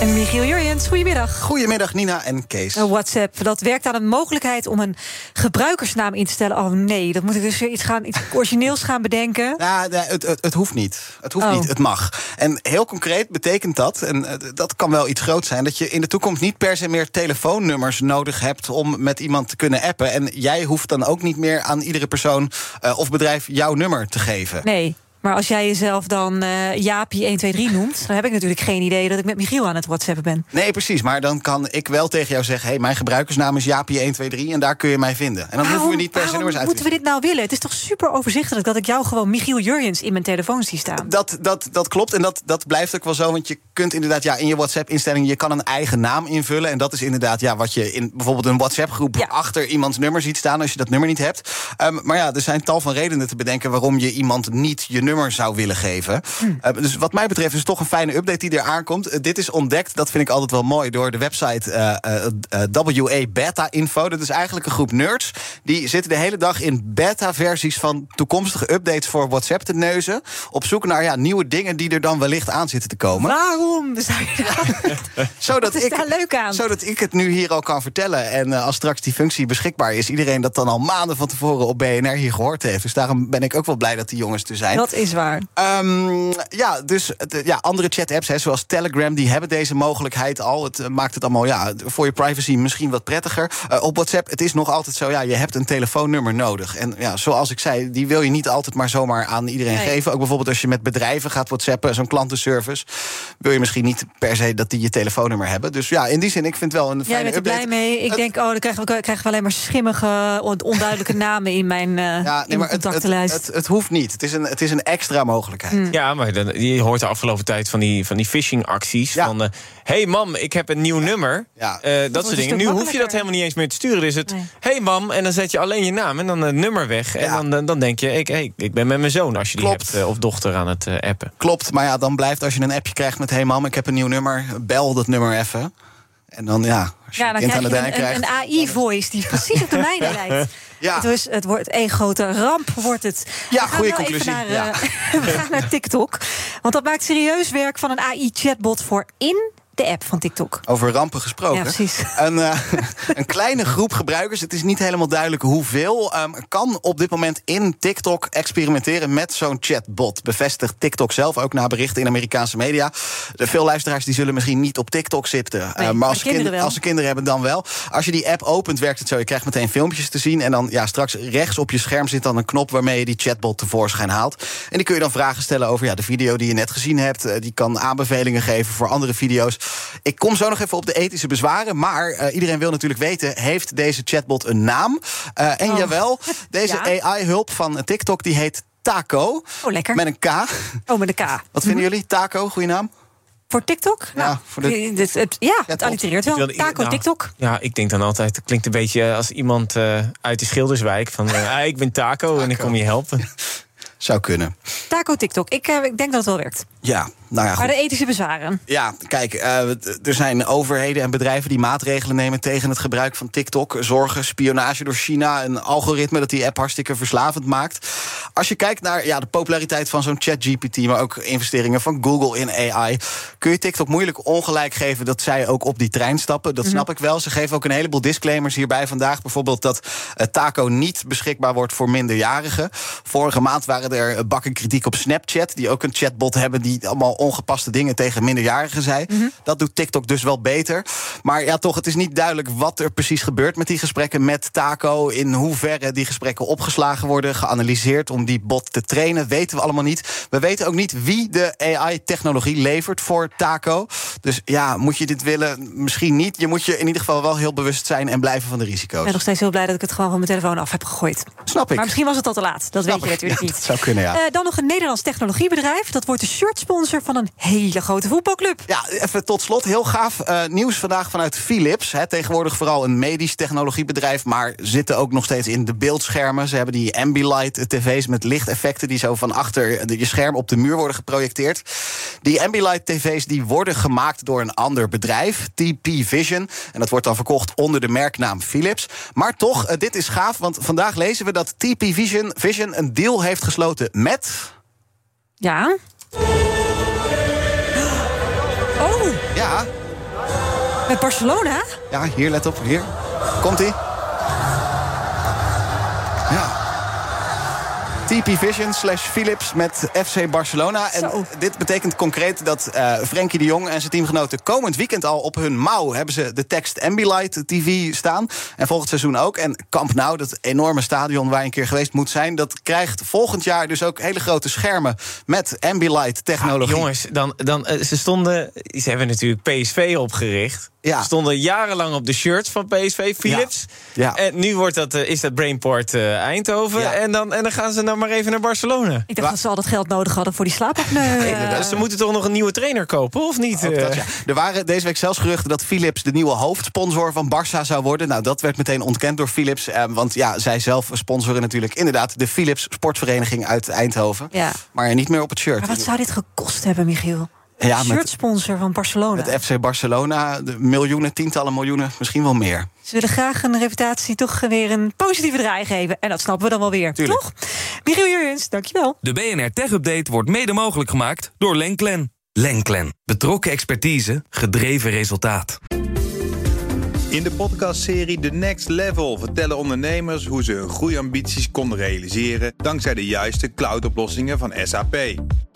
En Michiel Jurjens, goedemiddag. Goedemiddag Nina en Kees. Uh, WhatsApp, dat werkt aan de mogelijkheid om een gebruikersnaam in te stellen. Oh nee, dat moet ik dus weer iets, gaan, iets origineels gaan bedenken. Ja, het, het, het, hoeft niet. Het hoeft Oh. niet, het mag. En heel concreet betekent dat, en eh, dat kan wel iets groot zijn... dat je in de toekomst niet per se meer telefoonnummers nodig hebt... om met iemand te kunnen appen. En jij hoeft dan ook niet meer aan iedere persoon eh, of bedrijf jouw nummer te geven. Nee. Maar als jij jezelf dan eh Jaapie 123 noemt, dan heb ik natuurlijk geen idee dat ik met Michiel aan het WhatsAppen ben. Nee, precies. Maar dan kan ik wel tegen jou zeggen... hey, mijn gebruikersnaam is Jaapie123 en daar kun je mij vinden. En dan hoeven we niet per se nummers uit te moeten we dit nou willen? Het is toch super overzichtelijk dat ik jou gewoon Michiel Jurjens in mijn telefoon zie staan. Dat, dat, dat klopt en dat, dat blijft ook wel zo. Want je kunt inderdaad ja, in je WhatsApp-instelling... je kan een eigen naam invullen. En dat is inderdaad ja, wat je in bijvoorbeeld een WhatsApp-groep... Ja. achter iemands nummer ziet staan als je dat nummer niet hebt. Ehm, maar ja, er zijn tal van redenen te bedenken... waarom je iemand niet je nummer zou willen geven. Eh, dus wat mij betreft is het toch een fijne update die eraan komt. Eh, dit is ontdekt, dat vind ik altijd wel mooi... door de website eh, WA Beta Info. Dat is eigenlijk een groep nerds. Die zitten de hele dag in beta-versies... van toekomstige updates voor WhatsApp te neuzen. Op zoek naar ja, nieuwe dingen die er dan wellicht aan zitten te komen. Waarom zou je dat? Zodat daar leuk aan? Zodat ik het nu hier al kan vertellen. En als straks die functie beschikbaar is, iedereen dat dan al maanden van tevoren op BNR hier gehoord heeft. Dus daarom ben ik ook wel blij dat die jongens er zijn. Dat is waar. Ehm, ja, dus ja, andere chat-apps, zoals Telegram, die hebben deze mogelijkheid al. Het eh, maakt het allemaal ja, voor je privacy misschien wat prettiger. Eh, op WhatsApp, het is nog altijd zo, ja, je hebt een telefoonnummer nodig. En ja, zoals ik zei, die wil je niet altijd maar zomaar aan iedereen Nee. geven. Ook bijvoorbeeld als je met bedrijven gaat WhatsAppen, zo'n klantenservice, wil je misschien niet per se dat die je telefoonnummer hebben. Dus ja, in die zin, ik vind wel een Jij fijne bent er update. blij mee. Ik Het- denk, oh, dan krijgen we, krijgen we alleen maar schimmige, on- onduidelijke namen in mijn, eh Ja, in nee, mijn maar het, het, contactenlijst. het, het hoeft niet. Het is een, het is een extra mogelijkheid. Ja, maar dan, je hoort de afgelopen tijd van die, van die phishing-acties. Ja. Van, eh, hey mam, ik heb een nieuw nummer. Ja. Eh, dat soort dingen. Nu hoef je dat helemaal niet eens meer te sturen. Dus het, Nee. hey mam, en dan zet je alleen je naam en dan het nummer weg. En dan, dan, dan denk je, ik, hey, ik ben met mijn zoon als je die hebt. eh, of dochter aan het appen. Klopt, maar ja, dan blijft als je een appje krijgt met... hey mam, ik heb een nieuw nummer, bel dat nummer even. En dan ja, als je Ja, dan krijg je een, krijgt... een, AI-voice die precies op de mijne lijkt. Ja. Het, is, het wordt één grote ramp, wordt het. Ja, goede wel conclusie, naar, ja. eh, we gaan naar TikTok. Want dat maakt serieus werk van een AI-chatbot voor in de app van TikTok. Over rampen gesproken. Ja, precies. Een, eh, een kleine groep gebruikers, het is niet helemaal duidelijk hoeveel, ehm, kan op dit moment in TikTok experimenteren met zo'n chatbot. Bevestigt TikTok zelf ook na berichten in Amerikaanse media. De veel luisteraars die zullen misschien niet op TikTok zitten. eh, maar maar als, kinderen kind- wel. als ze kinderen hebben, dan wel. Als je die app opent, werkt het zo. Je krijgt meteen filmpjes te zien. En dan ja, straks rechts op je scherm zit dan een knop waarmee je die chatbot tevoorschijn haalt. En die kun je dan vragen stellen over ja, de video die je net gezien hebt. Eh, Die kan aanbevelingen geven voor andere video's. Ik kom zo nog even op de ethische bezwaren. Maar eh, iedereen wil natuurlijk weten: heeft deze chatbot een naam? Eh, en Oh. jawel, deze Ja. AI-hulp van TikTok die heet Taco. Oh, lekker. Met een K. Oh, met een K. Wat vinden jullie? Taco, goede naam? Voor TikTok? Ja, Nou, voor de- het, ja, het allitereert wel. Taco nou, TikTok. Ja, ik denk dan altijd, het klinkt een beetje als iemand eh, uit de Schilderswijk. Van, eh, ah, ik ben Taco, en ik kom je helpen. Zou kunnen. Taco TikTok. Ik, eh, ik denk dat het wel werkt. Ja, nou ja, goed. Maar de ethische bezwaren. Ja, kijk, eh, er zijn overheden en bedrijven die maatregelen nemen tegen het gebruik van TikTok. Zorgen, spionage door China, een algoritme dat die app hartstikke verslavend maakt. Als je kijkt naar ja, de populariteit van zo'n ChatGPT, maar ook investeringen van Google in AI, kun je TikTok moeilijk ongelijk geven dat zij ook op die trein stappen. Dat snap ik wel. Ze geven ook een heleboel disclaimers hierbij vandaag. Bijvoorbeeld dat eh, Taco niet beschikbaar wordt voor minderjarigen. Vorige maand waren er bakken kritiek op Snapchat, die ook een chatbot hebben die allemaal ongepaste dingen tegen minderjarigen zei. Dat doet TikTok dus wel beter. Maar ja, toch, het is niet duidelijk wat er precies gebeurt met die gesprekken met Taco. In hoeverre die gesprekken opgeslagen worden, geanalyseerd om die bot te trainen, weten we allemaal niet. We weten ook niet wie de AI-technologie levert voor Taco. Dus ja, moet je dit willen? Misschien niet. Je moet je in ieder geval wel heel bewust zijn en blijven van de Ik risico's. ben nog steeds heel blij dat ik het gewoon van mijn telefoon af heb gegooid. Snap ik. Maar misschien was het al te laat. Dat Snap weet je ik. natuurlijk Ja, niet. dat zou kunnen, ja. Eh, dan nog een Nederlands technologiebedrijf. Dat wordt de shirtsponsor van een hele grote voetbalclub. Ja, even tot slot, heel gaaf uh, nieuws vandaag vanuit Philips. Hè, tegenwoordig vooral een medisch technologiebedrijf, maar zitten ook nog steeds in de beeldschermen. Ze hebben die Ambilight tv's met lichteffecten die zo van achter je scherm op de muur worden geprojecteerd. Die Ambilight tv's die worden gemaakt door een ander bedrijf, TP Vision. En dat wordt dan verkocht onder de merknaam Philips. Maar toch, uh, dit is gaaf, want vandaag lezen we dat TP Vision, Vision een deal heeft gesloten met. Ja. Oh. Ja. Met Barcelona? Ja, hier, let op, hier. Komt-ie. TP Vision slash Philips met FC Barcelona. En Zo. dit betekent concreet dat uh, Frenkie de Jong en zijn teamgenoten komend weekend al op hun mouw hebben ze de tekst Ambilight TV staan. En volgend seizoen ook. En Camp Nou, dat enorme stadion waar je een keer geweest moet zijn, dat krijgt volgend jaar dus ook hele grote schermen met Ambilight technologie. Ah, jongens, dan, dan, uh, ze stonden. Ze hebben natuurlijk PSV opgericht. Ja. Stonden jarenlang op de shirts van PSV, Philips. Ja. Ja. En nu wordt dat, uh, is dat Brainport uh, Eindhoven. Ja. En, dan, en dan gaan ze nou maar even naar Barcelona. Ik dacht dat ze al dat geld nodig hadden voor die slaapapneu. Ze moeten toch nog een nieuwe trainer kopen, of niet? Dat, ja. Er waren deze week zelfs geruchten dat Philips de nieuwe hoofdsponsor van Barça zou worden. Nou, dat werd meteen ontkend door Philips. Eh, want ja, zij zelf sponsoren natuurlijk inderdaad de Philips Sportvereniging uit Eindhoven. Ja. Maar niet meer op het shirt. Maar wat zou dit gekost hebben, Michiel? Ja, met, Shirtsponsor van Barcelona. met FC Barcelona, de miljoenen, tientallen miljoenen, misschien wel meer. Ze willen graag een reputatie toch weer een positieve draai geven. En dat snappen we dan wel weer, Tuurlijk. toch? Michiel Jurjens, dankjewel. De BNR Tech Update wordt mede mogelijk gemaakt door Lenklen. Lenklen. Betrokken expertise, gedreven resultaat. In de podcastserie The Next Level vertellen ondernemers hoe ze hun groeiambities konden realiseren dankzij de juiste cloudoplossingen van SAP.